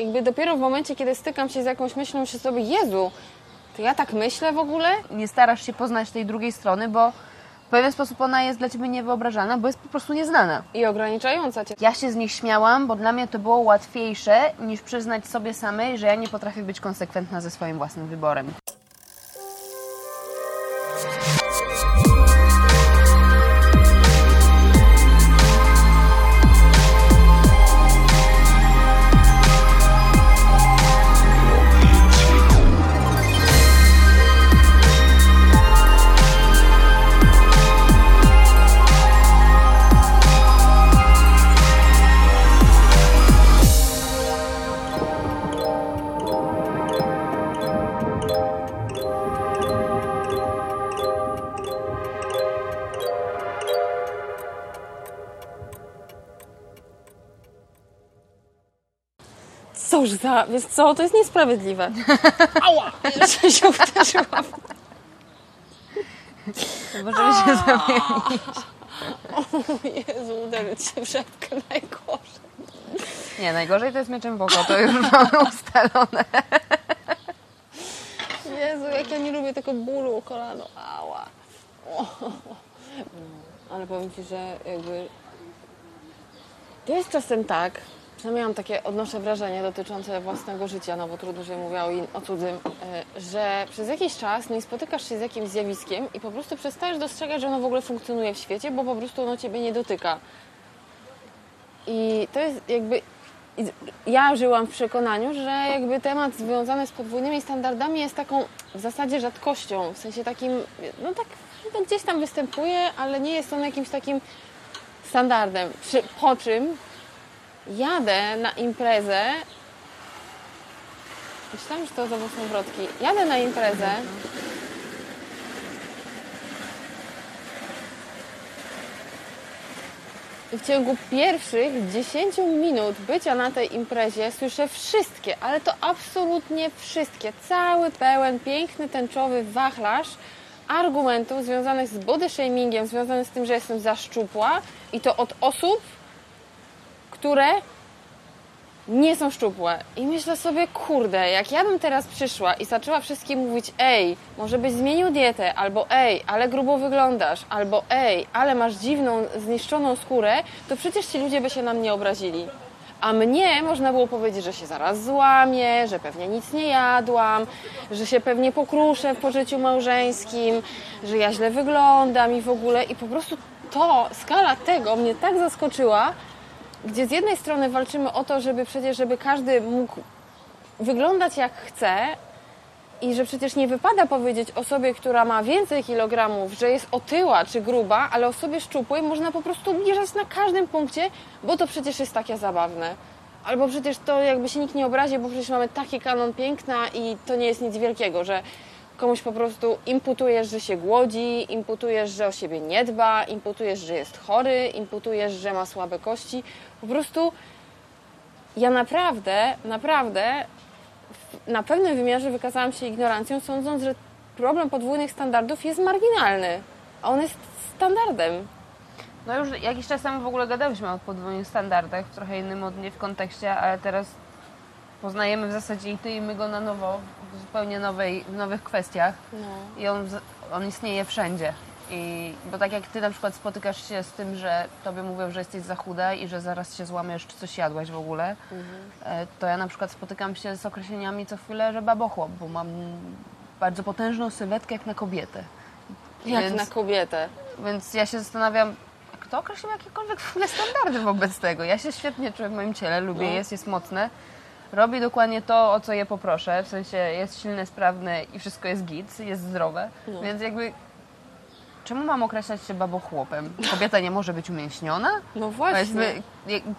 jakby dopiero w momencie, kiedy stykam się z jakąś myślą, myślę sobie, Jezu, to ja tak myślę w ogóle? Nie starasz się poznać tej drugiej strony, bo w pewien sposób ona jest dla ciebie niewyobrażalna, bo jest po prostu nieznana. I ograniczająca cię. Ja się z nich śmiałam, bo dla mnie to było łatwiejsze niż przyznać sobie samej, że ja nie potrafię być konsekwentna ze swoim własnym wyborem. Za, wiesz co, to jest niesprawiedliwe. Ała! Jeszcze się uderzyłam. Możemy się zamienić. O Jezu, uderzyć się w rzepkę najgorzej. Nie, najgorzej to jest mieczem w oko, to już mamy ustalone. Jezu, jak ja nie lubię tego bólu o kolano. Ała. O. Ale powiem Ci, że jakby... To jest czasem tak, przynajmniej mam takie, odnoszę wrażenie dotyczące własnego życia, no bo trudno, że mówiła o, cudzym, e, że przez jakiś czas nie spotykasz się z jakimś zjawiskiem i po prostu przestajesz dostrzegać, że ono w ogóle funkcjonuje w świecie, bo po prostu ono Ciebie nie dotyka. I to jest jakby. Ja żyłam w przekonaniu, że jakby temat związany z podwójnymi standardami jest taką w zasadzie rzadkością, w sensie takim, no tak no gdzieś tam występuje, ale nie jest on jakimś takim standardem. Przy, po czym jadę na imprezę. Myślałam, że to za są wrotki. Jadę na imprezę. I w ciągu pierwszych 10 minut bycia na tej imprezie słyszę wszystkie, ale to absolutnie wszystkie, cały pełen, piękny, tęczowy wachlarz argumentów związanych z body shamingiem, związanych z tym, że jestem za szczupła i to od osób, które nie są szczupłe. I myślę sobie, kurde, jak ja bym teraz przyszła i zaczęła wszystkim mówić, ej, może byś zmienił dietę, albo ej, ale grubo wyglądasz, albo ej, ale masz dziwną, zniszczoną skórę, to przecież ci ludzie by się na mnie obrazili. A mnie można było powiedzieć, że się zaraz złamię, że pewnie nic nie jadłam, że się pewnie pokruszę w pożyciu małżeńskim, że ja źle wyglądam i w ogóle. I po prostu to, skala tego mnie tak zaskoczyła, gdzie z jednej strony walczymy o to, żeby przecież, żeby każdy mógł wyglądać jak chce i że przecież nie wypada powiedzieć osobie, która ma więcej kilogramów, że jest otyła czy gruba, ale osobie szczupłej można po prostu obniżać na każdym punkcie, bo to przecież jest takie zabawne. Albo przecież to jakby się nikt nie obrazi, bo przecież mamy taki kanon piękna i to nie jest nic wielkiego, że komuś po prostu imputujesz, że się głodzi, imputujesz, że o siebie nie dba, imputujesz, że jest chory, imputujesz, że ma słabe kości. Po prostu ja naprawdę, naprawdę na pewnym wymiarze wykazałam się ignorancją, sądząc, że problem podwójnych standardów jest marginalny, a on jest standardem. No już jakiś czas temu w ogóle gadałyśmy o podwójnych standardach, w trochę innym od mnie w kontekście, ale teraz poznajemy w zasadzie i ty i my go na nowo, w zupełnie nowej, w nowych kwestiach No. i on, on istnieje wszędzie. I, bo tak jak ty na przykład spotykasz się z tym, że tobie mówią, że jesteś za chuda i że zaraz się złamiesz, czy coś jadłaś w ogóle, e, to ja na przykład spotykam się z określeniami co chwilę, że babochłop, bo mam bardzo potężną sylwetkę jak na kobietę. Jak Więc- na kobietę. Więc ja się zastanawiam, kto określił jakiekolwiek w ogóle standardy wobec tego. Ja się świetnie czuję w moim ciele, lubię No. jest, jest mocne. Robi dokładnie to, o co je poproszę, w sensie jest silne, sprawne i wszystko jest git, jest zdrowe. No. Więc jakby, czemu mam określać się babochłopem? Kobieta nie może być umięśniona? No właśnie.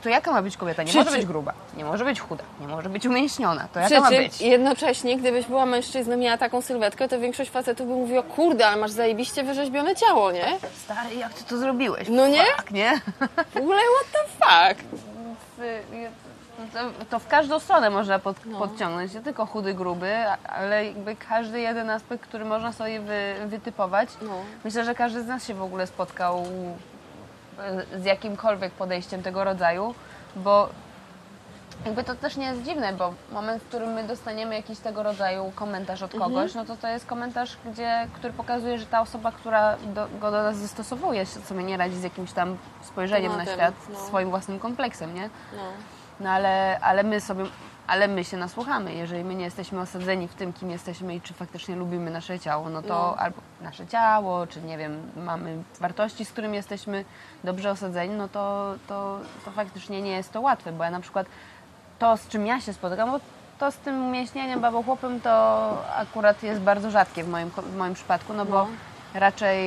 To jaka ma być kobieta? Nie Przy może być gruba, nie może być chuda, nie może być umięśniona. To jaka ma czym być? jednocześnie, gdybyś była mężczyzną i miała taką sylwetkę, to większość facetów by mówiła, kurde, ale masz zajebiście wyrzeźbione ciało, nie? Stary, jak ty to zrobiłeś? No nie? Fuck, nie? W ogóle what the fuck? To, to w każdą stronę można pod, No. podciągnąć, nie tylko chudy, gruby, ale jakby każdy jeden aspekt, który można sobie wy, wytypować. No. Myślę, że każdy z nas się w ogóle spotkał e, z jakimkolwiek podejściem tego rodzaju, bo jakby to też nie jest dziwne, bo moment, w którym my dostaniemy jakiś tego rodzaju komentarz od kogoś, no to to jest komentarz, gdzie, który pokazuje, że ta osoba, która do, go do nas zastosowuje, sobie nie radzi z jakimś tam spojrzeniem na świat, no. swoim własnym kompleksem, nie? No. No ale, ale my sobie, ale my się nasłuchamy. Jeżeli my nie jesteśmy osadzeni w tym, kim jesteśmy i czy faktycznie lubimy nasze ciało, no to No. albo nasze ciało, czy nie wiem, mamy wartości, z którymi jesteśmy dobrze osadzeni, no to, to, to faktycznie nie jest to łatwe, bo ja na przykład to, z czym ja się spotykam, bo to z tym umięśnieniem babochłopem to akurat jest bardzo rzadkie w moim, w moim przypadku, no bo No. raczej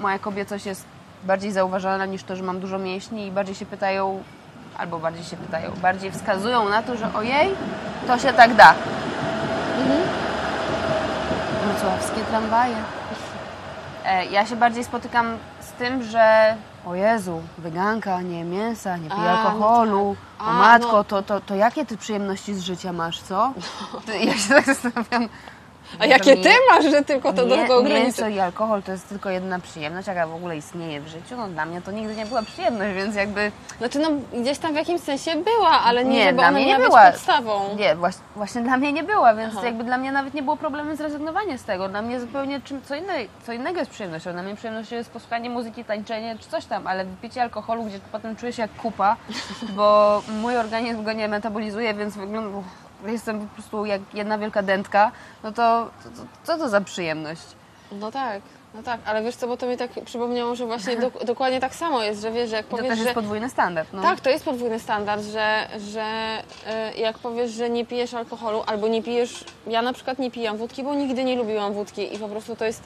moja kobiecość jest bardziej zauważalna niż to, że mam dużo mięśni i bardziej się pytają, albo bardziej się pytają, bardziej wskazują na to, że ojej, to się tak da. Wrocławskie tramwaje. E, Ja się bardziej spotykam z tym, że o Jezu, weganka, nie mięsa, nie pije A, no alkoholu. tak. O A, matko, no. to, to, to jakie ty przyjemności z życia masz, co? Ja się tak zastanawiam. A jakie ty masz, że tylko to do nie, mięso ograniczy? i alkohol to jest tylko jedna przyjemność, jaka w ogóle istnieje w życiu. No dla mnie to nigdy nie była przyjemność, więc jakby Znaczy no gdzieś tam w jakimś sensie była, ale nie, Nie, dla ona mnie nie była. podstawą. Nie, właśnie, właśnie dla mnie nie była, więc Aha. jakby dla mnie nawet nie było problemu zrezygnowanie z tego. Dla mnie zupełnie czym, co, inne, co innego jest przyjemnością. Dla mnie przyjemnością jest posłuchanie muzyki, tańczenie czy coś tam, ale wypicie alkoholu, gdzie potem czuję się jak kupa, bo mój organizm go nie metabolizuje, więc wygląda, jestem po prostu jak jedna wielka dętka, no to, to, to co to za przyjemność? No tak, no tak, ale wiesz co, bo to mi tak przypomniało, że właśnie do, dokładnie tak samo jest, że wiesz, że jak To powiesz, też że... jest podwójny standard. No. Tak, to jest podwójny standard, że, że y, jak powiesz, że nie pijesz alkoholu albo nie pijesz. Ja na przykład nie pijam wódki, bo nigdy nie lubiłam wódki i po prostu to jest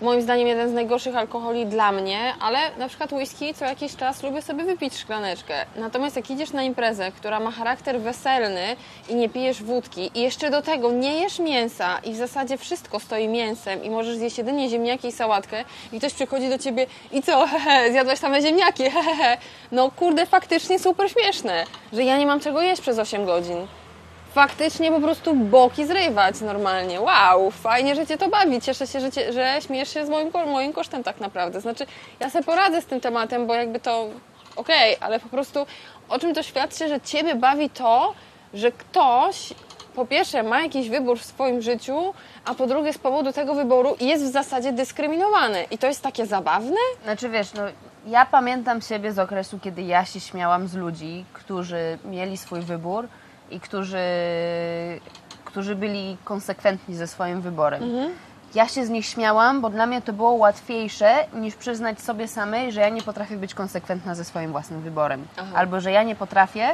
moim zdaniem jeden z najgorszych alkoholi dla mnie, ale na przykład whisky co jakiś czas lubię sobie wypić szklaneczkę. Natomiast jak idziesz na imprezę, która ma charakter weselny i nie pijesz wódki i jeszcze do tego nie jesz mięsa i w zasadzie wszystko stoi mięsem i możesz zjeść jedynie ziemniaki i sałatkę i ktoś przychodzi do ciebie i co, hehe, zjadłaś same ziemniaki, hehehe. No kurde, faktycznie super śmieszne, że ja nie mam czego jeść przez 8 godzin faktycznie po prostu boki zrywać normalnie. Wow, fajnie, że Cię to bawi. Cieszę się, że, cię, że śmiesz się z moim, moim kosztem tak naprawdę. Znaczy, ja sobie poradzę z tym tematem, bo jakby to okej, ale po prostu o czym to świadczy, że Ciebie bawi to, że ktoś po pierwsze ma jakiś wybór w swoim życiu, a po drugie z powodu tego wyboru jest w zasadzie dyskryminowany. I to jest takie zabawne? Znaczy wiesz, no ja pamiętam siebie z okresu, kiedy ja się śmiałam z ludzi, którzy mieli swój wybór i którzy, którzy byli konsekwentni ze swoim wyborem. Ja się z nich śmiałam, bo dla mnie to było łatwiejsze niż przyznać sobie samej, że ja nie potrafię być konsekwentna ze swoim własnym wyborem. Aha. Albo że ja nie potrafię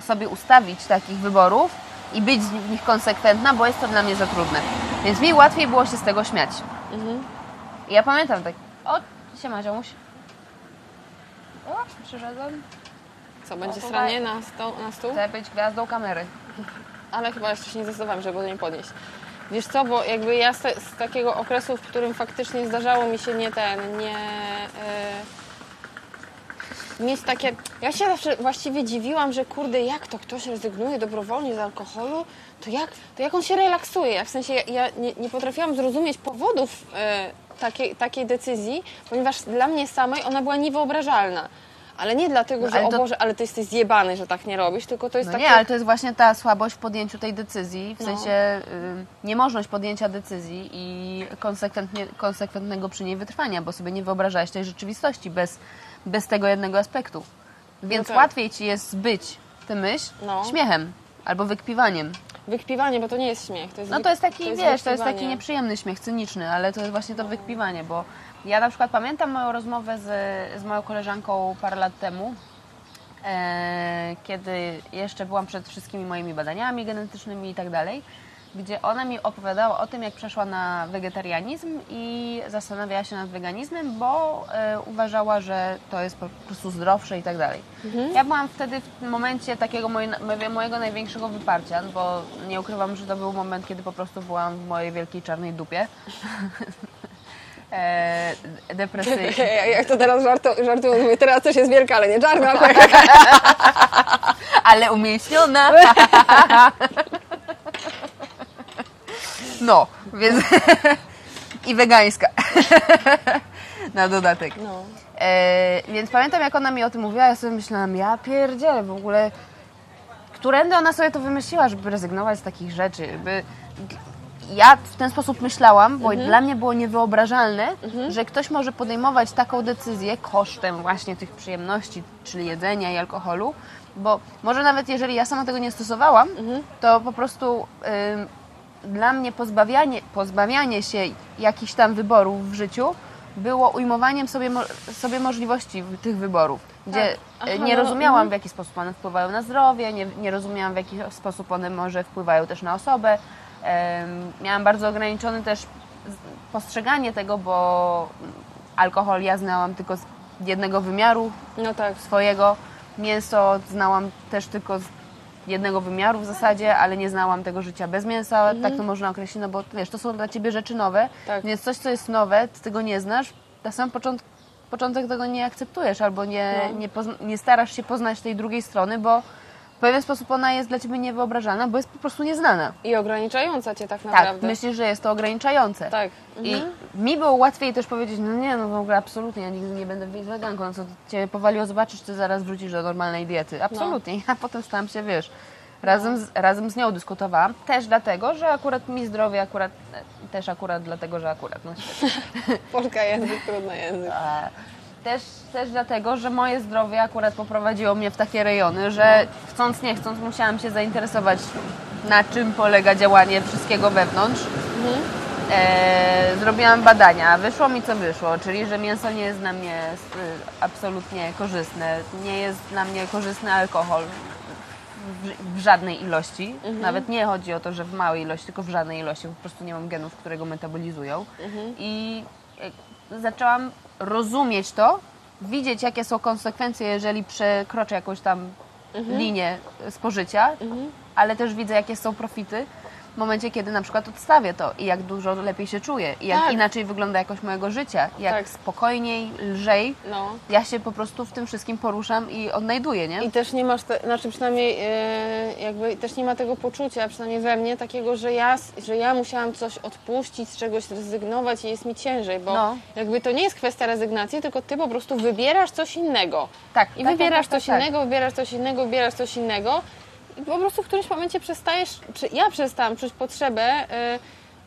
sobie ustawić takich wyborów i być z nich konsekwentna, bo jest to dla mnie za trudne. Więc mi łatwiej było się z tego śmiać. I ja pamiętam tak, o, siema ziomuś. O, przyszedłem. Co, będzie O, sranie na, sto, na stół? Chcę być gwiazdą kamery. ale chyba jeszcze się nie zdecydowałam, żeby go nie podnieść. Wiesz co, bo jakby ja z, z takiego okresu, w którym faktycznie zdarzało mi się nie ten, nie... Mieć takie... Ja się zawsze właściwie dziwiłam, że kurde, jak to ktoś rezygnuje dobrowolnie z alkoholu, to jak, to jak on się relaksuje? Ja w sensie, ja, ja nie, nie potrafiłam zrozumieć powodów e, takiej, takiej decyzji, ponieważ dla mnie samej ona była niewyobrażalna. Ale nie dlatego, No, że o to- Boże, ale ty jesteś zjebany, że tak nie robisz, tylko to jest No takie... nie, ale to jest właśnie ta słabość w podjęciu tej decyzji, w No. sensie y, niemożność podjęcia decyzji i konsekwentnego przy niej wytrwania, bo sobie nie wyobrażałeś tej rzeczywistości bez, bez tego jednego aspektu. Więc tak. łatwiej ci jest zbyć tę myśl No. śmiechem albo wykpiwaniem. Wykpiwanie, bo to nie jest śmiech. To jest No to jest taki, wiesz, to jest taki nieprzyjemny śmiech, cyniczny, ale to jest właśnie to wykpiwanie, bo ja na przykład pamiętam moją rozmowę z, z moją koleżanką parę lat temu, e, kiedy jeszcze byłam przed wszystkimi moimi badaniami genetycznymi i tak dalej, gdzie ona mi opowiadała o tym, jak przeszła na wegetarianizm i zastanawiała się nad weganizmem, bo e, uważała, że to jest po prostu zdrowsze i tak dalej. Ja byłam wtedy w momencie takiego moje, mojego największego wyparcia, bo nie ukrywam, że to był moment, kiedy po prostu byłam w mojej wielkiej czarnej dupie. e, depresyjnej. Jak to teraz żartu, mówię, teraz też jest wielka, ale nie czarna. ale umięśniona. No, więc i wegańska. Na dodatek. No. E, więc pamiętam, jak ona mi o tym mówiła, ja sobie myślałam, ja pierdzielę, w ogóle którędy ona sobie to wymyśliła, żeby rezygnować z takich rzeczy. Jakby ja w ten sposób myślałam, bo dla mnie było niewyobrażalne, że ktoś może podejmować taką decyzję kosztem właśnie tych przyjemności, czyli jedzenia i alkoholu, bo może nawet jeżeli ja sama tego nie stosowałam, to po prostu ym, dla mnie pozbawianie, pozbawianie się jakichś tam wyborów w życiu było ujmowaniem sobie, sobie możliwości tych wyborów, gdzie Tak. y, Aha, nie no, rozumiałam mhm. w jaki sposób one wpływają na zdrowie, nie, nie rozumiałam w jaki sposób one może wpływają też na osobę. Miałam bardzo ograniczone też postrzeganie tego, bo alkohol ja znałam tylko z jednego wymiaru No tak. swojego. Mięso znałam też tylko z jednego wymiaru w zasadzie, ale nie znałam tego życia bez mięsa, tak to można określić, no bo wiesz, to są dla Ciebie rzeczy nowe, Tak. więc coś, co jest nowe, Ty tego nie znasz, na sam początek, początek tego nie akceptujesz albo nie, No. nie, nie starasz się poznać tej drugiej strony, bo w pewien sposób ona jest dla Ciebie niewyobrażalna, bo jest po prostu nieznana. I ograniczająca cię tak Tak, naprawdę. myślisz, że jest to ograniczające. Tak. I Mhm. mi było łatwiej też powiedzieć, no nie, no w ogóle absolutnie, ja nigdy nie będę weganką, no co cię powaliło, zobaczysz, ty zaraz wrócisz do normalnej diety. Absolutnie. A potem stałam się, wiesz, razem z, razem z nią dyskutowałam, też dlatego, że akurat mi zdrowie, akurat, też akurat dlatego, że akurat, no. Polka język, trudny język. E, Też, też dlatego, że moje zdrowie akurat poprowadziło mnie w takie rejony, że chcąc nie chcąc musiałam się zainteresować na czym polega działanie wszystkiego wewnątrz. E, zrobiłam badania, wyszło mi co wyszło, czyli że mięso nie jest dla mnie y, absolutnie korzystne, nie jest dla mnie korzystny alkohol w, w żadnej ilości. Nawet nie chodzi o to, że w małej ilości, tylko w żadnej ilości, po prostu nie mam genów, które go metabolizują. I e, zaczęłam rozumieć to, widzieć jakie są konsekwencje, jeżeli przekroczę jakąś tam linię spożycia, ale też widzę jakie są profity w momencie, kiedy na przykład odstawię to i jak dużo lepiej się czuję i jak Tak. inaczej wygląda jakość mojego życia, jak Tak. spokojniej, lżej No. ja się po prostu w tym wszystkim poruszam i odnajduję, nie? I też nie masz, te, znaczy przynajmniej e, jakby też nie ma tego poczucia, przynajmniej we mnie, takiego, że ja, że ja musiałam coś odpuścić, z czegoś zrezygnować i jest mi ciężej, bo No. jakby to nie jest kwestia rezygnacji, tylko ty po prostu wybierasz coś innego. Tak, I tak, wybierasz tak, tak, coś tak. innego, wybierasz coś innego, wybierasz coś innego i po prostu w którymś momencie przestajesz, czy ja przestałam czuć potrzebę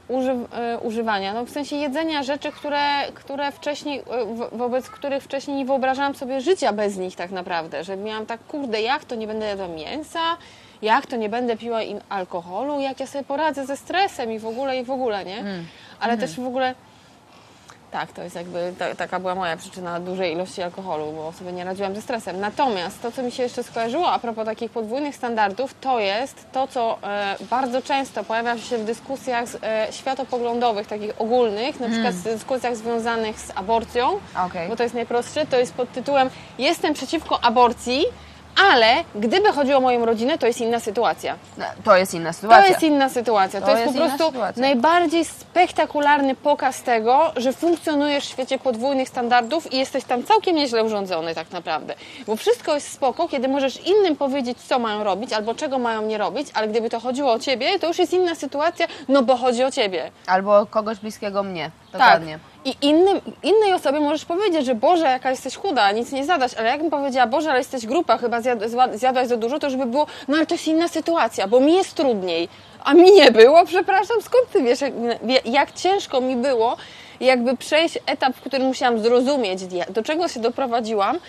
uży, e, używania, no w sensie jedzenia rzeczy, które, które wcześniej, wo- wobec których wcześniej nie wyobrażałam sobie życia bez nich tak naprawdę, że miałam tak, kurde, jak to nie będę jadła mięsa, jak to nie będę piła im alkoholu, jak ja sobie poradzę ze stresem i w ogóle, i w ogóle, nie? Mm. Ale Mhm. też w ogóle tak, to jest jakby, ta, taka była moja przyczyna dużej ilości alkoholu, bo sobie nie radziłam ze stresem. Natomiast to, co mi się jeszcze skojarzyło a propos takich podwójnych standardów, to jest to, co e, bardzo często pojawia się w dyskusjach e, światopoglądowych, takich ogólnych, na przykład w dyskusjach związanych z aborcją, Okej. bo to jest najprostsze, to jest pod tytułem Jestem przeciwko aborcji, ale gdyby chodziło o moją rodzinę, to jest inna sytuacja. No, To jest inna sytuacja. To jest inna sytuacja. To, To jest, jest po prostu sytuacja. najbardziej spektakularny pokaz tego, że funkcjonujesz w świecie podwójnych standardów i jesteś tam całkiem nieźle urządzony tak naprawdę. Bo wszystko jest spoko, kiedy możesz innym powiedzieć, co mają robić albo czego mają nie robić, ale gdyby to chodziło o ciebie, to już jest inna sytuacja, no bo chodzi o ciebie. Albo kogoś bliskiego mnie. Dokładnie. Tak. I innym, innej osobie możesz powiedzieć, że Boże, jaka jesteś chuda, nic nie zadasz, ale jakbym powiedziała, Boże, ale jesteś grupa, chyba zjad, zjadłaś za dużo, to już by było, no ale to jest inna sytuacja, bo mi jest trudniej, a mi nie było, przepraszam, skąd ty wiesz, jak, jak ciężko mi było jakby przejść etap, w którym musiałam zrozumieć, do czego się doprowadziłam,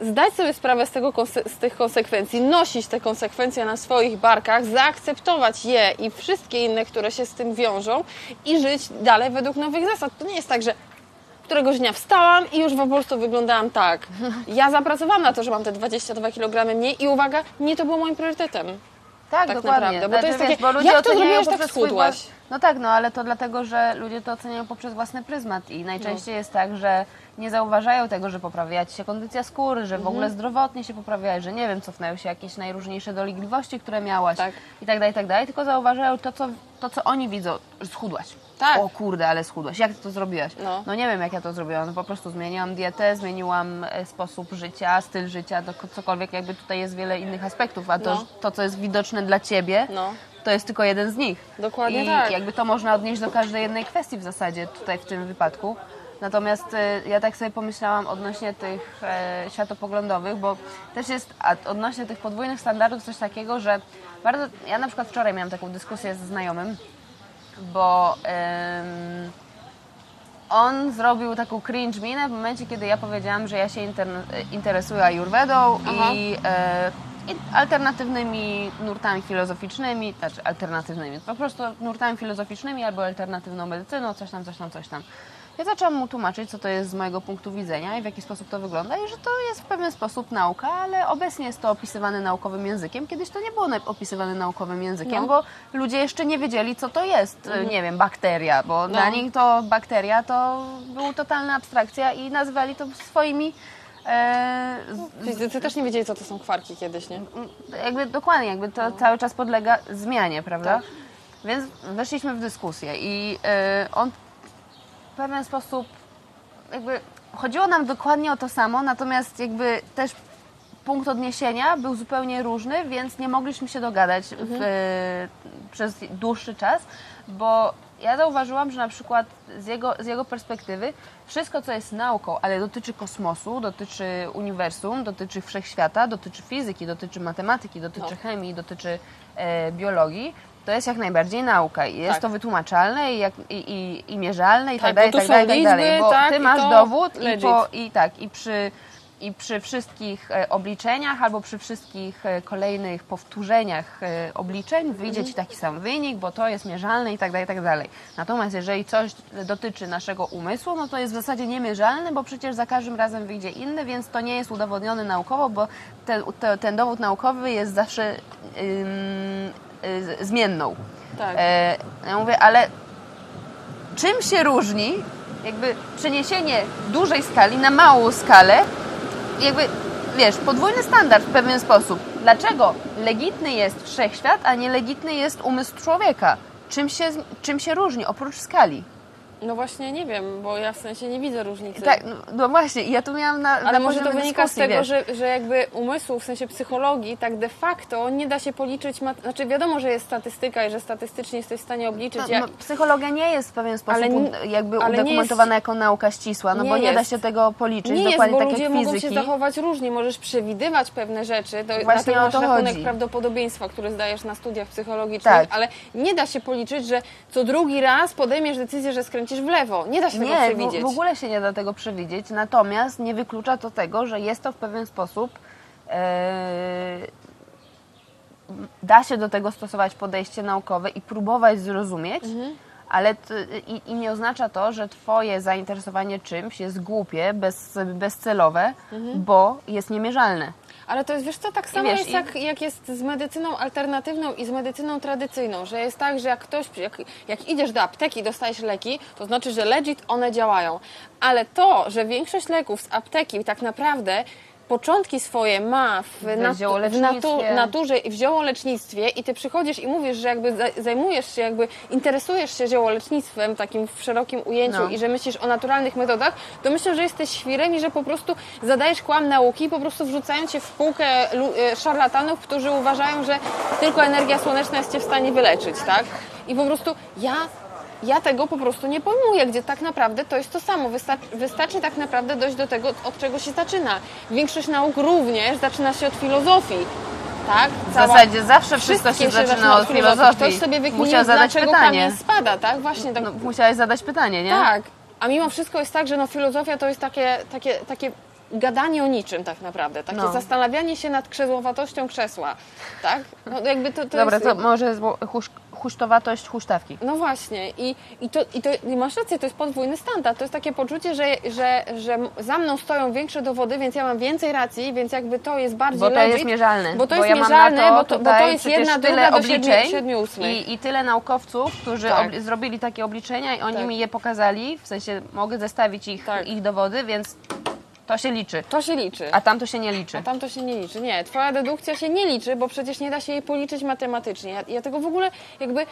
zdać sobie sprawę z, tego, z tych konsekwencji, nosić te konsekwencje na swoich barkach, zaakceptować je i wszystkie inne, które się z tym wiążą i żyć dalej według nowych zasad. To nie jest tak, że któregoś dnia wstałam i już po prostu wyglądałam tak. Ja zapracowałam na to, że mam te 22 kg mniej i uwaga, nie to było moim priorytetem. Tak, Tak dokładnie. naprawdę, bo to jest wiesz, takie, bo ludzie jak to zrobiłeś, tak swój schudłaś? No tak, no ale to dlatego, że ludzie to oceniają poprzez własny pryzmat i najczęściej No. jest tak, że nie zauważają tego, że poprawia ci się kondycja skóry, że w Mhm. ogóle zdrowotnie się poprawiają, że nie wiem, cofnęły się jakieś najróżniejsze dolegliwości, które miałaś Tak. i tak dalej, i tak dalej, tylko zauważają to, co, to, co oni widzą, że schudłaś. Tak. O kurde, ale schudłaś. Jak ty to zrobiłaś? No. nie wiem, jak ja to zrobiłam. No, po prostu zmieniłam dietę, zmieniłam e, sposób życia, styl życia, to cokolwiek, jakby tutaj jest wiele innych aspektów, a to, No. to co jest widoczne dla ciebie, No. to jest tylko jeden z nich. Dokładnie I tak. jakby to można odnieść do każdej jednej kwestii w zasadzie tutaj w tym wypadku. Natomiast y, ja tak sobie pomyślałam odnośnie tych e, światopoglądowych, bo też jest odnośnie tych podwójnych standardów coś takiego, że bardzo. Ja na przykład wczoraj miałam taką dyskusję ze znajomym, bo on zrobił taką cringe minę w momencie, kiedy ja powiedziałam, że ja się interesuję ayurvedą Aha. i, e, i alternatywnymi nurtami filozoficznymi, znaczy alternatywnymi, po prostu nurtami filozoficznymi albo alternatywną medycyną, coś tam, coś tam, coś tam. Ja zaczęłam mu tłumaczyć, co to jest z mojego punktu widzenia i w jaki sposób to wygląda i że to jest w pewien sposób nauka, ale obecnie jest to opisywane naukowym językiem. Kiedyś to nie było opisywane naukowym językiem, No. bo ludzie jeszcze nie wiedzieli, co to jest, e, nie wiem, bakteria, bo No. dla nich to bakteria to była totalna abstrakcja i nazywali to swoimi e, z- Fizycy też nie wiedzieli, co to są kwarki kiedyś, nie? jakby dokładnie, jakby to cały czas podlega zmianie, prawda? Tak. Więc weszliśmy w dyskusję i e, on pewien sposób jakby chodziło nam dokładnie o to samo, natomiast jakby też punkt odniesienia był zupełnie różny, więc nie mogliśmy się dogadać w, przez dłuższy czas, bo ja zauważyłam, że na przykład z jego, z jego perspektywy wszystko, co jest nauką, ale dotyczy kosmosu, dotyczy uniwersum, dotyczy wszechświata, dotyczy fizyki, dotyczy matematyki, dotyczy No. chemii, dotyczy e, biologii, to jest jak najbardziej nauka i jest Tak. to wytłumaczalne i, jak, i, i, i mierzalne i tak, Tak, dalej, tak dalej, są tak dalej, liczby, bo tak, ty masz dowód i, po, i tak, i przy, i przy wszystkich e, obliczeniach albo przy wszystkich e, kolejnych powtórzeniach e, obliczeń wyjdzie Ci taki sam wynik, bo to jest mierzalne i tak dalej, i tak dalej. Natomiast jeżeli coś dotyczy naszego umysłu, no to jest w zasadzie niemierzalne, bo przecież za każdym razem wyjdzie inny, więc to nie jest udowodnione naukowo, bo te, te, ten dowód naukowy jest zawsze ym, zmienną. Tak. E, ja mówię, ale czym się różni jakby przeniesienie dużej skali na małą skalę, jakby wiesz, podwójny standard w pewien sposób. Dlaczego legitny jest wszechświat, a nielegitny jest umysł człowieka? Czym się, czym się różni oprócz skali? No właśnie nie wiem, bo ja w sensie nie widzę różnicy. Tak, no, no właśnie, ja tu miałam na Ale na może to wynika z tego, wiesz. że, że jakby umysłu, w sensie psychologii, tak de facto nie da się policzyć, mat- znaczy wiadomo, że jest statystyka i że statystycznie jesteś w stanie obliczyć, No, no, psychologia nie jest w pewien sposób Ale jakby udokumentowana jest- jako nauka ścisła, no nie bo nie da jest. się tego policzyć, nie jest, dokładnie bo tak ludzie jak mogą fizyki. się zachować różnie, możesz przewidywać pewne rzeczy, to Właśnie dlatego o masz to rachunek chodzi. prawdopodobieństwa, który zdajesz na studiach psychologicznych, Tak. ale nie da się policzyć, że co drugi raz podejmiesz decyzję, że skręcisz w lewo. Nie da się tego Nie, przewidzieć. w, w ogóle się nie da tego przewidzieć, natomiast nie wyklucza to tego, że jest to w pewien sposób e, da się do tego stosować podejście naukowe i próbować zrozumieć, Mhm. ale i, i nie oznacza to, że twoje zainteresowanie czymś jest głupie, bez, bezcelowe, Mhm. bo jest niemierzalne. Ale to jest, wiesz co, tak samo wiesz, jest jak, jak jest z medycyną alternatywną i z medycyną tradycyjną, że jest tak, że jak ktoś, jak, jak idziesz do apteki i dostajesz leki, to znaczy, że legit one działają. Ale to, że większość leków z apteki tak naprawdę początki swoje ma w, natu- w natu- naturze i w ziołolecznictwie i ty przychodzisz i mówisz, że jakby za- zajmujesz się, jakby interesujesz się ziołolecznictwem takim w szerokim ujęciu No. i że myślisz o naturalnych metodach, to myślę, że jesteś świrem i że po prostu zadajesz kłam nauki po prostu wrzucają cię w półkę e, szarlatanów, którzy uważają, że tylko energia słoneczna jest cię w stanie wyleczyć, tak? I po prostu ja ja tego po prostu nie pojmuję, gdzie tak naprawdę to jest to samo. Wystarczy, wystarczy tak naprawdę dojść do tego, od czego się zaczyna. Większość nauk również zaczyna się od filozofii. Tak? W zasadzie zawsze wszystko się Wszystkie zaczyna od filozofii. Ktoś sobie wykminił, Musiał zadać dlaczego pytanie. kamień spada, tak? Właśnie tak. No, musiałeś zadać pytanie, nie? Tak. A mimo wszystko jest tak, że no, filozofia to jest takie, takie, takie gadanie o niczym tak naprawdę. Takie No. zastanawianie się nad krzesłowatością krzesła. Tak? No, jakby to, to Dobra, jest... to może husz, huśtawki. No właśnie i, i, to, i, to, i masz rację, to jest podwójny standard. To jest takie poczucie, że, że, że za mną stoją większe dowody, więc ja mam więcej racji, więc jakby to jest bardziej Bo to legit, jest mierzalne. Bo to jest ja mierzalne, to bo, to, bo to jest jedna tyle druga do siedmiu, siedmiu. I, I tyle naukowców, którzy Tak. zrobili takie obliczenia i oni Tak. mi je pokazali, w sensie mogę zestawić ich, Tak. ich dowody, więc to się liczy. To się liczy. A tam to się nie liczy. A tam to się nie liczy. Nie, twoja dedukcja się nie liczy, bo przecież nie da się jej policzyć matematycznie. Ja, ja tego w ogóle jakby.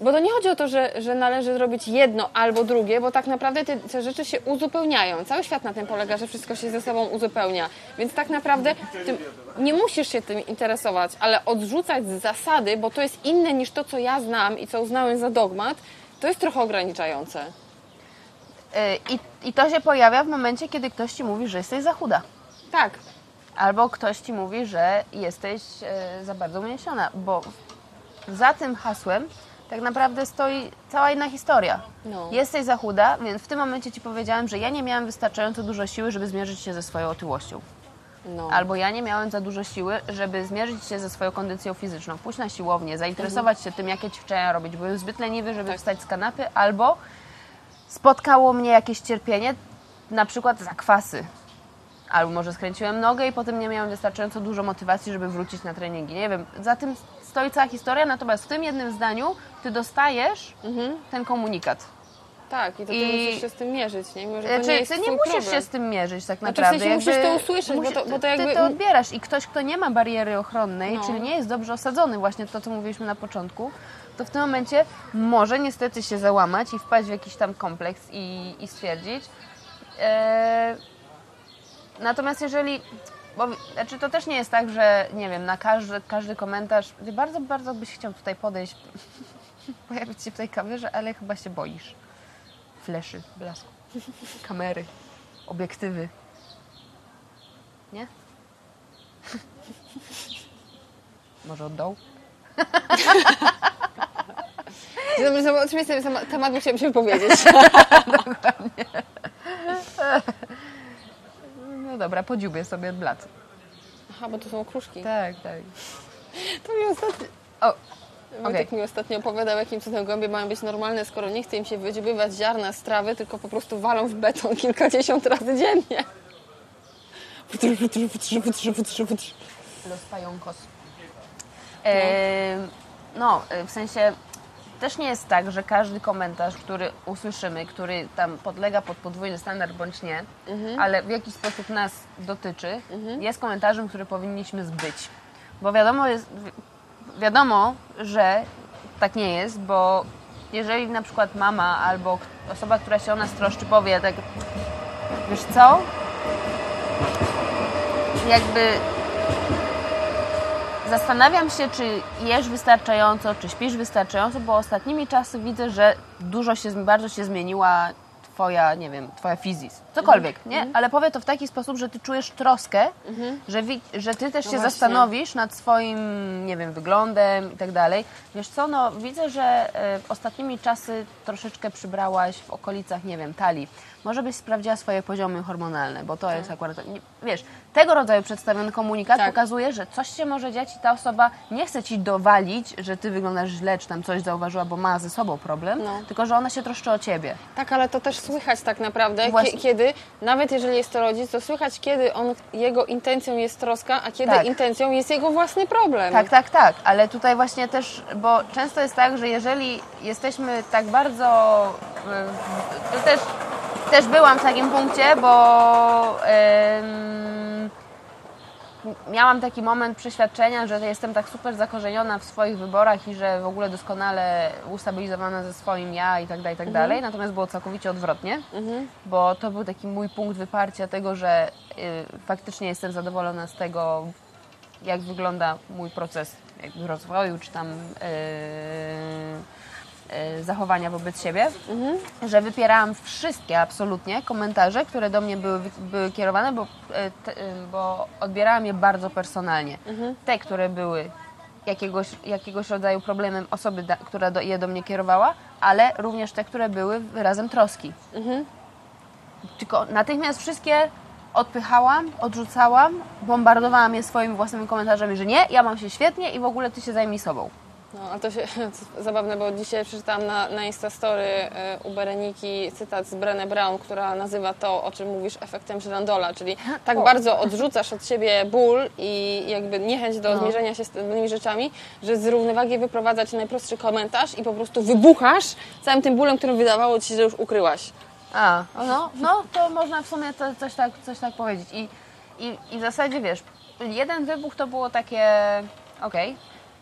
Bo to nie chodzi o to, że, że należy zrobić jedno albo drugie, bo tak naprawdę te, te rzeczy się uzupełniają. Cały świat na tym polega, że wszystko się ze sobą uzupełnia. Więc tak naprawdę tym, nie musisz się tym interesować, ale odrzucać z zasady, bo to jest inne niż to, co ja znam i co uznałem za dogmat, to jest trochę ograniczające. I, I to się pojawia w momencie, kiedy ktoś ci mówi, że jesteś za chuda. Tak. Albo ktoś ci mówi, że jesteś e, za bardzo uniesiona, bo za tym hasłem tak naprawdę stoi cała inna historia. No. Jesteś za chuda, więc w tym momencie ci powiedziałem, że ja nie miałam wystarczająco dużo siły, żeby zmierzyć się ze swoją otyłością. No. Albo ja nie miałem za dużo siły, żeby zmierzyć się ze swoją kondycją fizyczną, pójść na siłownię, zainteresować się tym, jakie ćwiczenia robić. Byłem zbyt leniwy, żeby Tak. wstać z kanapy, albo spotkało mnie jakieś cierpienie, na przykład zakwasy. Albo może skręciłem nogę i potem nie miałem wystarczająco dużo motywacji, żeby wrócić na treningi. Nie wiem, za tym stoi cała historia, natomiast w tym jednym zdaniu ty dostajesz Mhm. ten komunikat. Tak, i to ty I- musisz się z tym mierzyć, nie? Mimo, że Znaczy, nie ty nie musisz problem. się z tym mierzyć tak Znaczy, w naprawdę. sensie musisz to usłyszeć, bo to- bo to jakby- Ty to odbierasz i ktoś, kto nie ma bariery ochronnej, No. czyli nie jest dobrze osadzony, właśnie to, co mówiliśmy na początku, to w tym momencie może niestety się załamać i wpaść w jakiś tam kompleks i, i stwierdzić. E, natomiast jeżeli... Bo, znaczy to też nie jest tak, że nie wiem, na każdy, każdy komentarz... Bardzo, bardzo byś chciał tutaj podejść, pojawić się w tej kamerze, ale chyba się boisz. Fleszy, blasku, kamery, obiektywy. Nie? Może od dołu? Dzień dobry, zobacz, oczywiście ten temat musiałam się powiedzieć. No dobra, podziubię sobie blat. Aha, bo to są okruszki. Tak, tak. To mi ostatnio... O, Wojtek mi ostatnio opowiadał, jakim cudem gołębie mają być normalne, skoro nie chce im się wydziobywać ziarna z trawy, tylko po prostu walą w beton kilkadziesiąt razy dziennie. Los pająkos. E, no, e, w sensie też nie jest tak, że każdy komentarz, który usłyszymy, który tam podlega pod podwójny standard bądź nie, ale w jakiś sposób nas dotyczy, jest komentarzem, który powinniśmy zbyć. Bo wiadomo, jest, wi- wiadomo, że tak nie jest, bo jeżeli na przykład mama albo osoba, która się o nas troszczy, powie tak, wiesz co, jakby Zastanawiam się, czy jesz wystarczająco, czy śpisz wystarczająco, bo ostatnimi czasy widzę, że dużo się, bardzo się zmieniła twoja, nie wiem, twoja fizis. Cokolwiek, nie? Ale powie to w taki sposób, że ty czujesz troskę, że, wi- że ty też No się właśnie. zastanowisz nad swoim, nie wiem, wyglądem i tak dalej. Wiesz co, no widzę, że e, ostatnimi czasy troszeczkę przybrałaś w okolicach, nie wiem, talii. Może byś sprawdziła swoje poziomy hormonalne, bo to jest akurat, wiesz, tego rodzaju przedstawiony komunikat Tak. pokazuje, że coś się może dziać i ta osoba nie chce ci dowalić, że ty wyglądasz źle, czy tam coś zauważyła, bo ma ze sobą problem, No. tylko że ona się troszczy o ciebie. Tak, ale to też słychać tak naprawdę, kiedy, nawet jeżeli jest to rodzic, to słychać, kiedy on, jego intencją jest troska, a kiedy Tak. intencją jest jego własny problem. Tak, tak, tak, ale tutaj właśnie też, bo często jest tak, że jeżeli jesteśmy tak bardzo. y, To też, też byłam w takim punkcie, bo miałam taki moment przeświadczenia, że jestem tak super zakorzeniona w swoich wyborach i że w ogóle doskonale ustabilizowana ze swoim ja i tak dalej, i tak dalej. Natomiast było całkowicie odwrotnie, bo to był taki mój punkt wyparcia tego, że y, faktycznie jestem zadowolona z tego, jak wygląda mój proces jakby rozwoju, czy tam yy, zachowania wobec siebie, że wypierałam wszystkie absolutnie komentarze, które do mnie były, były kierowane, bo, yy, te, yy, bo odbierałam je bardzo personalnie. Te, które były jakiegoś, jakiegoś rodzaju problemem osoby, da, która do, je do mnie kierowała, ale również te, które były wyrazem troski. Tylko natychmiast wszystkie odpychałam, odrzucałam, bombardowałam je swoimi własnymi komentarzami, że nie, ja mam się świetnie i w ogóle ty się zajmij sobą. No, ale to się to zabawne, bo dzisiaj przeczytałam na, na Instastory e, u Bereniki cytat z Brené Brown, która nazywa to, o czym mówisz, efektem Żyrandola, czyli tak O. bardzo odrzucasz od siebie ból i jakby niechęć do No. zmierzenia się z tymi rzeczami, że z równowagi wyprowadza ci najprostszy komentarz i po prostu wybuchasz całym tym bólem, którym wydawało ci się, że już ukryłaś. A, no, no to można w sumie to, coś, tak, coś tak powiedzieć. I, i, I w zasadzie wiesz, jeden wybuch to było takie okej.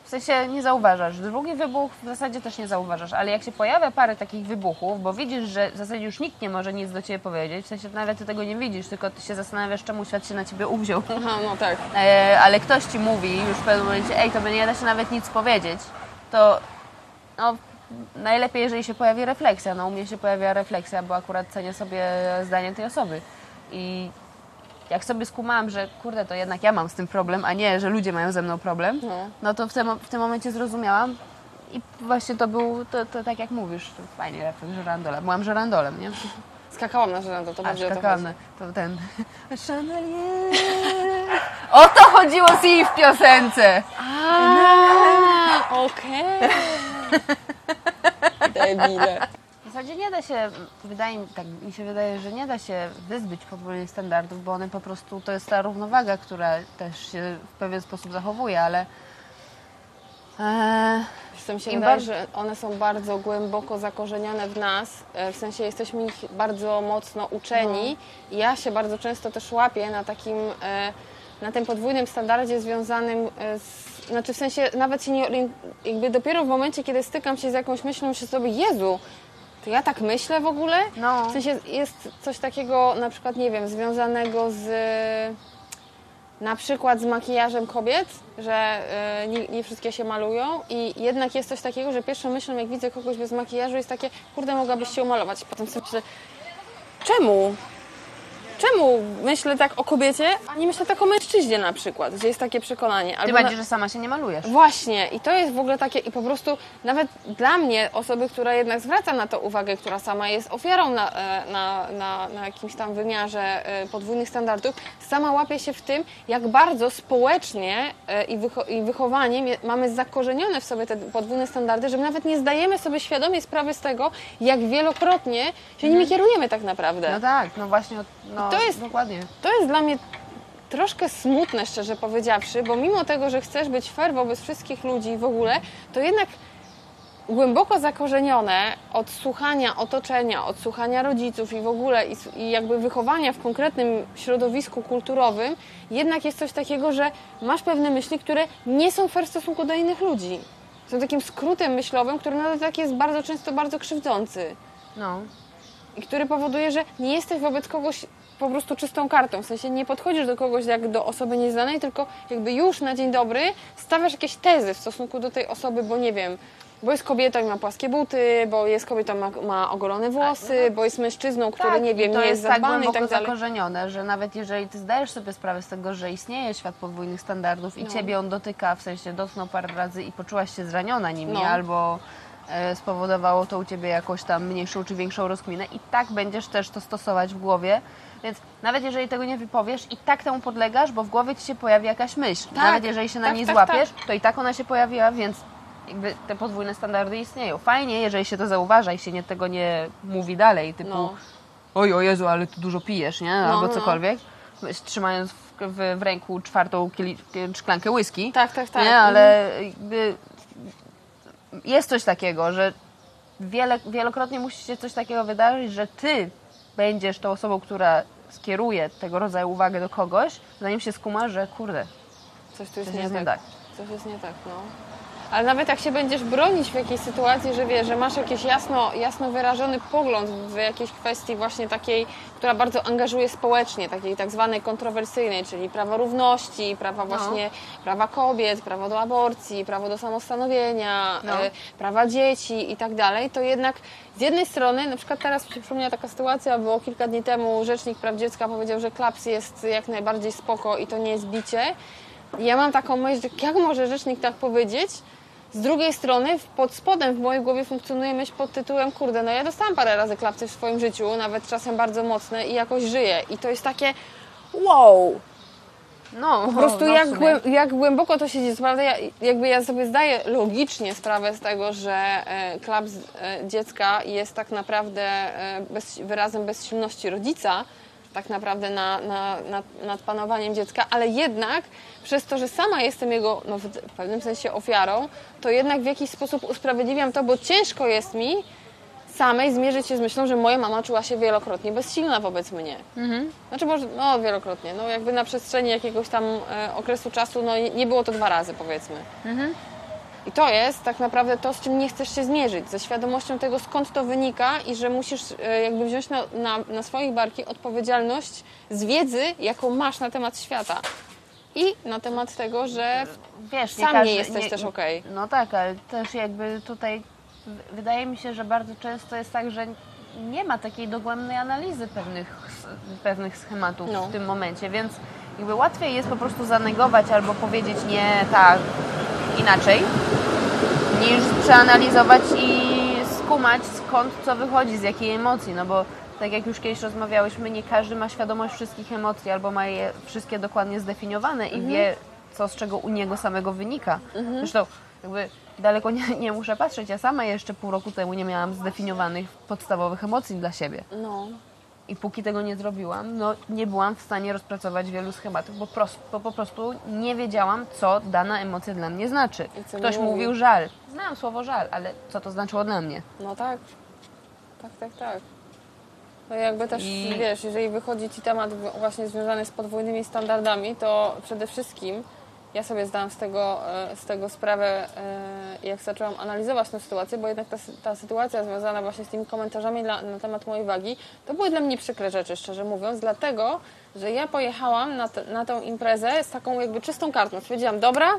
W sensie nie zauważasz. Drugi wybuch w zasadzie też nie zauważasz, ale jak się pojawia parę takich wybuchów, bo widzisz, że w zasadzie już nikt nie może nic do ciebie powiedzieć, w sensie nawet ty tego nie widzisz, tylko ty się zastanawiasz, czemu świat się na ciebie uwziął. Aha, no tak. e, ale ktoś ci mówi już w pewnym momencie, ej, to by nie da się nawet nic powiedzieć, to no, najlepiej, jeżeli się pojawi refleksja. No u mnie się pojawia refleksja, bo akurat cenię sobie zdanie tej osoby. I jak sobie skumałam, że kurde, to jednak ja mam z tym problem, a nie, że ludzie mają ze mną problem, No. no to w tym, w tym momencie zrozumiałam i właśnie to był, to, to tak jak mówisz, to fajnie refleks żerandola. Byłam żerandolem, nie? Skakałam na żelando, to bardziej o to skakałam chodzi. na- to ten... Chandelier. O to chodziło z jej w piosence! A, okej. Debile. W zasadzie nie da się, wydaje mi, tak mi się wydaje, że nie da się wyzbyć podwójnych standardów, bo one po prostu, to jest ta równowaga, która też się w pewien sposób zachowuje, ale e, się Im wydaje, że one są bardzo głęboko zakorzenione w nas, e, w sensie jesteśmy ich bardzo mocno uczeni. I ja się bardzo często też łapię na takim, e, na tym podwójnym standardzie związanym e, z, znaczy w sensie nawet się nie, jakby dopiero w momencie, kiedy stykam się z jakąś myślą, myślę sobie, Jezu, to ja tak myślę w ogóle? No. W sensie jest coś takiego na przykład, nie wiem, związanego z na przykład z makijażem kobiet, że y, nie, nie wszystkie się malują i jednak jest coś takiego, że pierwszą myślą jak widzę kogoś bez makijażu jest takie, kurde mogłabyś się umalować. Potem sobie myślę, czemu? Czemu myślę tak o kobiecie, a nie myślę tak o mężczyźnie na przykład, gdzie jest takie przekonanie. ty Albo na- bardziej, że sama się nie malujesz. Właśnie, i to jest w ogóle takie, i po prostu nawet dla mnie, osoby, która jednak zwraca na to uwagę, która sama jest ofiarą na, e, na, na, na jakimś tam wymiarze e, podwójnych standardów, sama łapie się w tym, jak bardzo społecznie e, i, wycho- i wychowaniem mamy zakorzenione w sobie te podwójne standardy, że my nawet nie zdajemy sobie świadomie sprawy z tego, jak wielokrotnie się nimi kierujemy tak naprawdę. No tak, no właśnie, no to jest- dokładnie. To jest dla mnie troszkę smutne, szczerze powiedziawszy, bo mimo tego, że chcesz być fair wobec wszystkich ludzi w ogóle, to jednak głęboko zakorzenione od słuchania otoczenia, od słuchania rodziców i w ogóle i, i jakby wychowania w konkretnym środowisku kulturowym, jednak jest coś takiego, że masz pewne myśli, które nie są fair w stosunku do innych ludzi. Są takim skrótem myślowym, który nawet tak jest bardzo często bardzo krzywdzący No. i który powoduje, że nie jesteś wobec kogoś po prostu czystą kartą. W sensie nie podchodzisz do kogoś jak do osoby nieznanej, tylko jakby już na dzień dobry stawiasz jakieś tezy w stosunku do tej osoby, bo nie wiem, bo jest kobietą i ma płaskie buty, bo jest kobietą ma, ma ogolone włosy, bo jest mężczyzną, który tak, nie i wiem, nie jest tak zadbany i głęboko tak dalej. zakorzenione, że nawet jeżeli ty zdajesz sobie sprawę z tego, że istnieje świat podwójnych standardów i No. ciebie on dotyka, w sensie dotknął parę razy i poczułaś się zraniona nimi, No. albo e, spowodowało to u ciebie jakąś tam mniejszą czy większą rozkminę i tak będziesz też to stosować w głowie. Więc nawet jeżeli tego nie wypowiesz, i tak temu podlegasz, bo w głowie ci się pojawi jakaś myśl. Tak, nawet jeżeli się na tak, niej tak, złapiesz, to i tak ona się pojawiła, więc jakby te podwójne standardy istnieją. Fajnie, jeżeli się to zauważa i się nie, tego nie mówi dalej, typu No. oj, o Jezu, ale ty dużo pijesz, nie? Albo no. cokolwiek. Trzymając w, w, w ręku czwartą kieli, szklankę whisky. Tak, tak, tak. Nie, ale jakby jest coś takiego, że wiele, wielokrotnie musi się coś takiego wydarzyć, że ty będziesz tą osobą, która skieruje tego rodzaju uwagę do kogoś, zanim się skuma, że kurde, Coś tu jest coś nie jest nie tak. tak. Coś jest nie tak, no. Ale nawet jak się będziesz bronić w jakiejś sytuacji, że wiesz, że masz jakiś jasno, jasno wyrażony pogląd w jakiejś kwestii właśnie takiej, która bardzo angażuje społecznie, takiej tak zwanej kontrowersyjnej, czyli prawa równości, prawa właśnie, prawa kobiet, prawo do aborcji, prawo do samostanowienia, No. e, prawa dzieci i tak dalej, to jednak z jednej strony, na przykład teraz mi się przypomniała taka sytuacja, było kilka dni temu Rzecznik Praw Dziecka powiedział, że klaps jest jak najbardziej spoko i to nie jest bicie. I Ja mam taką myśl, że jak może rzecznik tak powiedzieć? Z drugiej strony, pod spodem w mojej głowie funkcjonuje myśl pod tytułem, kurde, no ja dostałam parę razy klapsy w swoim życiu, nawet czasem bardzo mocne i jakoś żyję. I to jest takie, wow, No, po prostu no, jak, głę, jak głęboko to się dzieje. Prawda? Ja, jakby ja sobie zdaję logicznie sprawę z tego, że e, klaps e, dziecka jest tak naprawdę e, bez, wyrazem bezsilności rodzica, tak naprawdę na, na, nad, nad panowaniem dziecka, ale jednak przez to, że sama jestem jego no, w pewnym sensie ofiarą, to jednak w jakiś sposób usprawiedliwiam to, bo ciężko jest mi samej zmierzyć się z myślą, że moja mama czuła się wielokrotnie bezsilna wobec mnie. Znaczy może, no wielokrotnie, no jakby na przestrzeni jakiegoś tam e, okresu czasu, no nie było to dwa razy powiedzmy. I to jest tak naprawdę to, z czym nie chcesz się zmierzyć, ze świadomością tego, skąd to wynika i że musisz e, jakby wziąć na, na, na swoich barki odpowiedzialność z wiedzy, jaką masz na temat świata. I na temat tego, że Wiesz, sam nie każdy- jesteś też okej. No tak, ale też jakby tutaj wydaje mi się, że bardzo często jest tak, że nie ma takiej dogłębnej analizy pewnych, pewnych schematów No. w tym momencie, więc jakby łatwiej jest po prostu zanegować albo powiedzieć nie, tak, inaczej, niż przeanalizować i skumać skąd co wychodzi, z jakiej emocji, no bo tak jak już kiedyś rozmawiałyśmy, nie każdy ma świadomość wszystkich emocji albo ma je wszystkie dokładnie zdefiniowane i wie, co z czego u niego samego wynika. Zresztą jakby daleko nie, nie muszę patrzeć, ja sama jeszcze pół roku temu nie miałam zdefiniowanych podstawowych emocji dla siebie. No. I póki tego nie zrobiłam, no nie byłam w stanie rozpracować wielu schematów, bo, po prostu nie wiedziałam, co dana emocja dla mnie znaczy. Ktoś nie mówi. mówił żal. Znałam słowo żal, ale co to znaczyło dla mnie? No tak. Tak, tak, tak. No jakby też, I- wiesz, jeżeli wychodzi Ci temat właśnie związany z podwójnymi standardami, to przede wszystkim ja sobie zdałam z tego, e, z tego sprawę, e, jak zaczęłam analizować tę sytuację, bo jednak ta, ta sytuacja związana właśnie z tymi komentarzami na, na temat mojej wagi, to były dla mnie przykre rzeczy, szczerze mówiąc, dlatego, że ja pojechałam na, te, na tę imprezę z taką jakby czystą kartą. Stwierdziłam, dobra,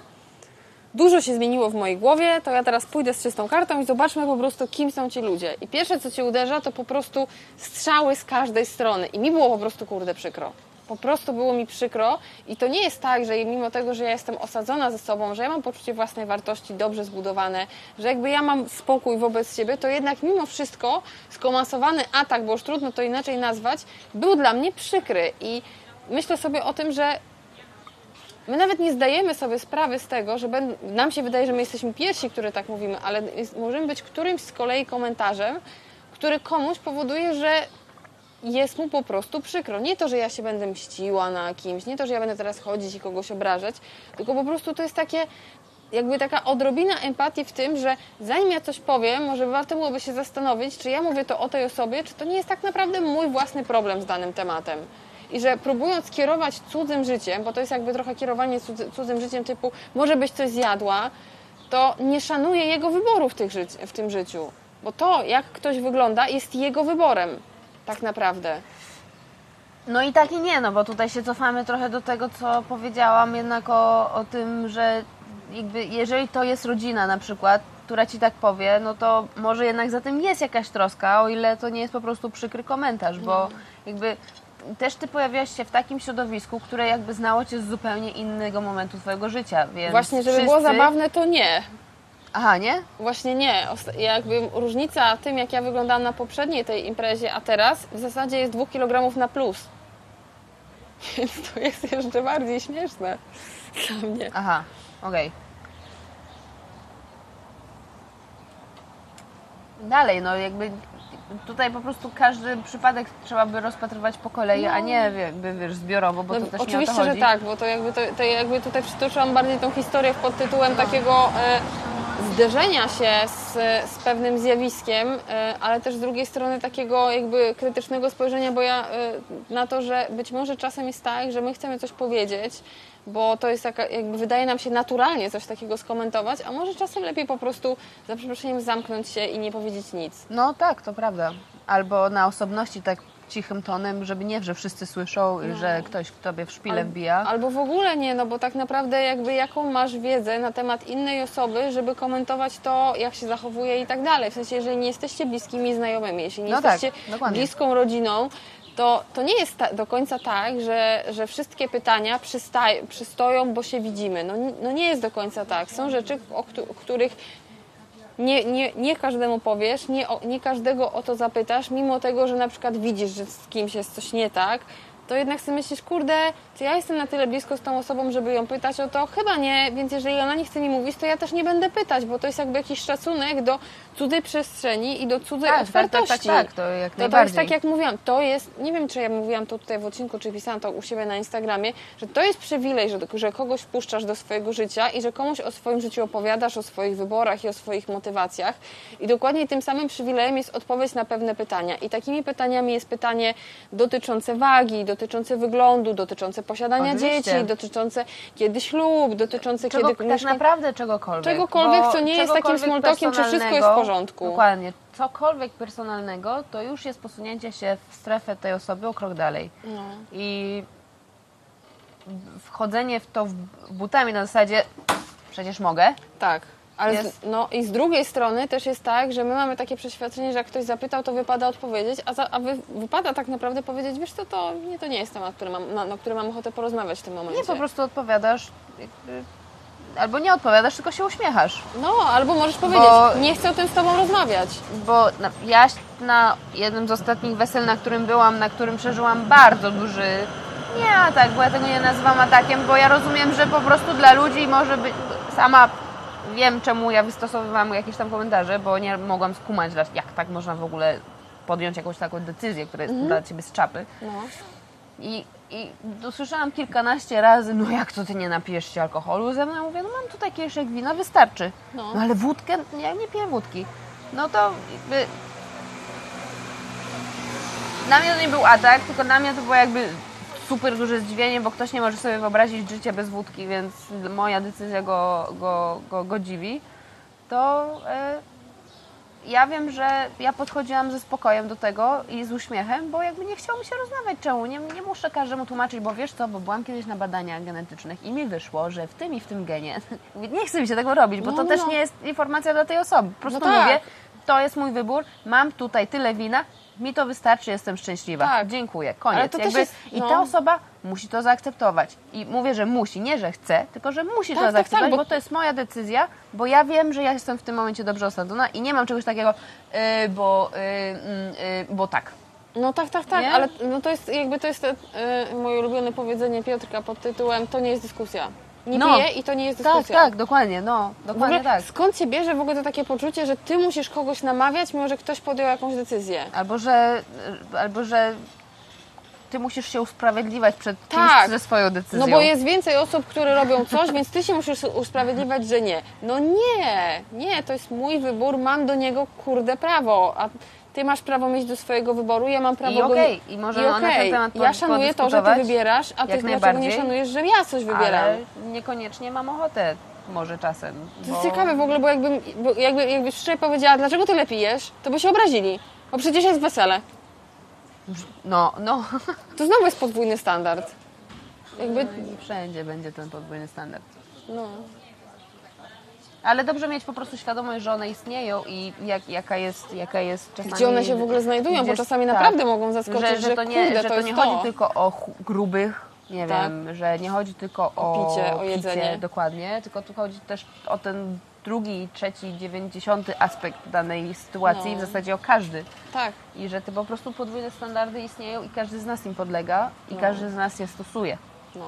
dużo się zmieniło w mojej głowie, to ja teraz pójdę z czystą kartą i zobaczmy po prostu, kim są ci ludzie. I pierwsze, co ci uderza, to po prostu strzały z każdej strony. I mi było po prostu, kurde, przykro. Po prostu było mi przykro i to nie jest tak, że mimo tego, że ja jestem osadzona ze sobą, że ja mam poczucie własnej wartości dobrze zbudowane, że jakby ja mam spokój wobec siebie, to jednak mimo wszystko skomasowany atak, bo już trudno to inaczej nazwać, był dla mnie przykry. I myślę sobie o tym, że My nawet nie zdajemy sobie sprawy z tego, że nam się wydaje, że my jesteśmy pierwsi, którzy tak mówimy, ale możemy być którymś z kolei komentarzem, który komuś powoduje, że jest mu po prostu przykro. Nie to, że ja się będę mściła na kimś, nie to, że ja będę teraz chodzić i kogoś obrażać, tylko po prostu to jest takie jakby taka odrobina empatii w tym, że zanim ja coś powiem, może warto byłoby się zastanowić, czy ja mówię to o tej osobie, czy to nie jest tak naprawdę mój własny problem z danym tematem. I że próbując kierować cudzym życiem, bo to jest jakby trochę kierowanie cudzy, cudzym życiem typu może byś coś zjadła, to nie szanuję jego wyboru w, tych w tym życiu. Bo to, jak ktoś wygląda, jest jego wyborem. Tak naprawdę. No i tak i nie, no bo tutaj się cofamy trochę do tego, co powiedziałam jednak o, o tym, że jakby jeżeli to jest rodzina na przykład, która ci tak powie, no to może jednak za tym jest jakaś troska, o ile to nie jest po prostu przykry komentarz, bo jakby też ty pojawiasz się w takim środowisku, które jakby znało cię z zupełnie innego momentu twojego życia, więc Właśnie, żeby było wszyscy- zabawne, to nie. Aha, nie? Właśnie nie. Jakby różnica tym, jak ja wyglądałam na poprzedniej tej imprezie, a teraz w zasadzie jest dwóch kilogramów na plus. Więc to jest jeszcze bardziej śmieszne dla mnie. Aha, okej. Dalej, no jakby tutaj po prostu każdy przypadek trzeba by rozpatrywać po kolei, a nie jakby wiesz, zbiorowo, bo No, to też oczywiście, nie o to że chodzi. tak, bo to jakby, to, to jakby tutaj przytoczyłam bardziej tą historię pod tytułem takiego e, zderzenia się z, z pewnym zjawiskiem, e, ale też z drugiej strony takiego jakby krytycznego spojrzenia, bo ja e, na to, że być może czasem jest tak, że my chcemy coś powiedzieć, bo to jest taka, jakby wydaje nam się naturalnie coś takiego skomentować, a może czasem lepiej po prostu za przeproszeniem zamknąć się i nie powiedzieć nic. No tak, to prawda. Albo na osobności tak cichym tonem, żeby nie, że wszyscy słyszą, i że ktoś w tobie w szpilę wbija. Albo w ogóle nie, no bo tak naprawdę jakby jaką masz wiedzę na temat innej osoby, żeby komentować to, jak się zachowuje i tak dalej. W sensie, jeżeli nie jesteście bliskimi znajomymi, jeśli nie No tak, jesteście dokładnie. bliską rodziną, to, to nie jest ta, do końca tak, że, że wszystkie pytania przystaj, przystoją, bo się widzimy. No, no nie jest do końca tak. Są rzeczy, o, któ- o których nie, nie, nie każdemu powiesz, nie, nie każdego o to zapytasz, mimo tego, że na przykład widzisz, że z kimś jest coś nie tak, to jednak sobie myślisz, kurde, czy ja jestem na tyle blisko z tą osobą, żeby ją pytać o to? Chyba nie, więc jeżeli ona nie chce mi mówić, to ja też nie będę pytać, bo to jest jakby jakiś szacunek do cudzej przestrzeni i do cudzej Tak, tak, tak, otwartości. tak, tak, to jak to, to jest tak, jak mówiłam, to jest, nie wiem, czy ja mówiłam to tutaj w odcinku, czy pisałam to u siebie na Instagramie, że to jest przywilej, że, że kogoś wpuszczasz do swojego życia i że komuś o swoim życiu opowiadasz, o swoich wyborach i o swoich motywacjach. I dokładnie tym samym przywilejem jest odpowiedź na pewne pytania. I takimi pytaniami jest pytanie dotyczące wagi, dotyczące wyglądu, dotyczące posiadania Oczywiście. dzieci, dotyczące kiedy ślub, dotyczące Czego, kiedy tak naprawdę czegokolwiek. Czegokolwiek, co nie jest takim talkiem, czy wszystko jest w porządku. Dokładnie. Cokolwiek personalnego, to już jest posunięcie się w strefę tej osoby o krok dalej. No. I wchodzenie w to w- butami na zasadzie przecież mogę, Tak. Ale z, no i z drugiej strony też jest tak, że my mamy takie przeświadczenie, że jak ktoś zapytał, to wypada odpowiedzieć, a, za, a wy, wypada tak naprawdę powiedzieć, wiesz co, to nie, to nie jest temat, który mam, na, na który mam ochotę porozmawiać w tym momencie. Nie, po prostu odpowiadasz, jakby, albo nie odpowiadasz, tylko się uśmiechasz. No, albo możesz powiedzieć, Bo- nie chcę o tym z tobą rozmawiać. Bo na, ja na jednym z ostatnich wesel, na którym byłam, na którym przeżyłam bardzo duży nie atak, bo ja tego nie nazywam atakiem, bo ja rozumiem, że po prostu dla ludzi może być, sama wiem czemu ja wystosowywałam jakieś tam komentarze, bo nie mogłam skumać, jak tak można w ogóle podjąć jakąś taką decyzję, która jest dla ciebie z czapy. No. I, I usłyszałam kilkanaście razy, no jak to ty nie napijesz się alkoholu ze mną? Mówię, no mam tutaj kieliszek wina, wystarczy. No. No, ale wódkę? Ja nie piję wódki. No to jakby... Na mnie to nie był atak, tylko na mnie to było jakby super duże zdziwienie, bo ktoś nie może sobie wyobrazić życia bez wódki, więc moja decyzja go, go, go, go dziwi. To e, ja wiem, że ja podchodziłam ze spokojem do tego i z uśmiechem, bo jakby nie chciało mi się rozmawiać czemu. Nie, nie muszę każdemu tłumaczyć, bo wiesz co, bo byłam kiedyś na badaniach genetycznych i mi wyszło, że w tym i w tym genie. Nie chcę mi się tego robić, bo No, to no, też no. nie jest informacja dla tej osoby. Po prostu No tak. mówię, to jest mój wybór, mam tutaj tyle wina, mi to wystarczy, jestem szczęśliwa. Tak. Dziękuję, koniec. Jakby, jest- I no. ta osoba musi to zaakceptować. I mówię, że musi, nie że chce, tylko że musi Tak, to tak, zaakceptować, tak, bo... bo- to jest moja decyzja, bo ja wiem, że ja jestem w tym momencie dobrze osadzona i nie mam czegoś takiego, yy, bo, yy, yy, bo tak. No tak, tak, tak, Nie? ale no to jest jakby to jest e, moje ulubione powiedzenie Piotrka pod tytułem to nie jest dyskusja. Nie No. piję i to nie jest Tak, dyskusja. tak, dokładnie, no, dokładnie tak. skąd się bierze w ogóle to takie poczucie, że ty musisz kogoś namawiać, mimo że ktoś podjął jakąś decyzję? Albo że, albo że ty musisz się usprawiedliwiać przed kimś Tak. ze swoją decyzją. No bo jest więcej osób, które robią coś, więc ty się musisz usprawiedliwiać, że nie. No nie, nie, to jest mój wybór, mam do niego kurde prawo, a ty masz prawo mieć do swojego wyboru, ja mam prawo I okej, i możemy na ten temat Ja szanuję to, że ty wybierasz, a ty dlaczego nie szanujesz, że ja coś wybieram? Ale niekoniecznie mam ochotę może czasem. To jest ciekawe w ogóle, bo jakbym, bo jakby, jakby szczerze powiedziała, dlaczego tyle pijesz, to by się obrazili. Bo przecież jest wesele. No, no. To znowu jest podwójny standard. Jakby, Wszędzie będzie ten podwójny standard. no. Ale dobrze mieć po prostu świadomość, że one istnieją i jak, jaka, jest, jaka jest czasami... Gdzie one się w ogóle znajdują, bo czasami tak. naprawdę mogą zaskoczyć, że, że to nie, kurde, że to to nie to. chodzi tylko o grubych, nie Tak. wiem, że nie chodzi tylko o, picie, o jedzenie. dokładnie, tylko tu chodzi też o ten drugi, trzeci, dziewięćdziesiąty aspekt danej sytuacji, No. w zasadzie o każdy. Tak. I że te po prostu podwójne standardy istnieją i każdy z nas im podlega i No. każdy z nas je stosuje. No.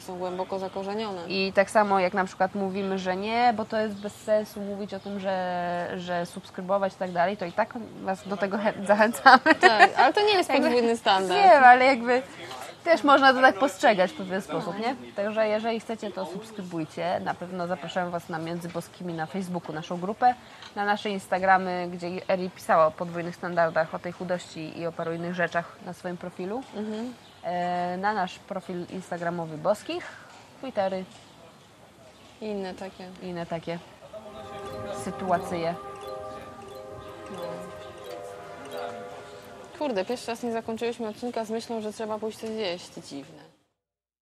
Są głęboko zakorzenione. I tak samo jak na przykład mówimy, że nie, bo to jest bez sensu mówić o tym, że, że subskrybować i tak dalej, to i tak Was do tego chę- zachęcamy. Tak, ale to nie jest podwójny standard. Wiem, ale jakby też można to tak postrzegać w pewien sposób, nie? Także jeżeli chcecie, to subskrybujcie. Na pewno zapraszam Was na Między Boskimi na Facebooku, naszą grupę, na nasze Instagramy, gdzie Eri pisała o podwójnych standardach, o tej chudości i o paru innych rzeczach na swoim profilu. E, na nasz profil instagramowy Boskich, Twittery I Inne takie. inne takie sytuacje. Kurde, pierwszy raz nie zakończyliśmy odcinka z myślą, że trzeba pójść coś zjeść. Dziwne.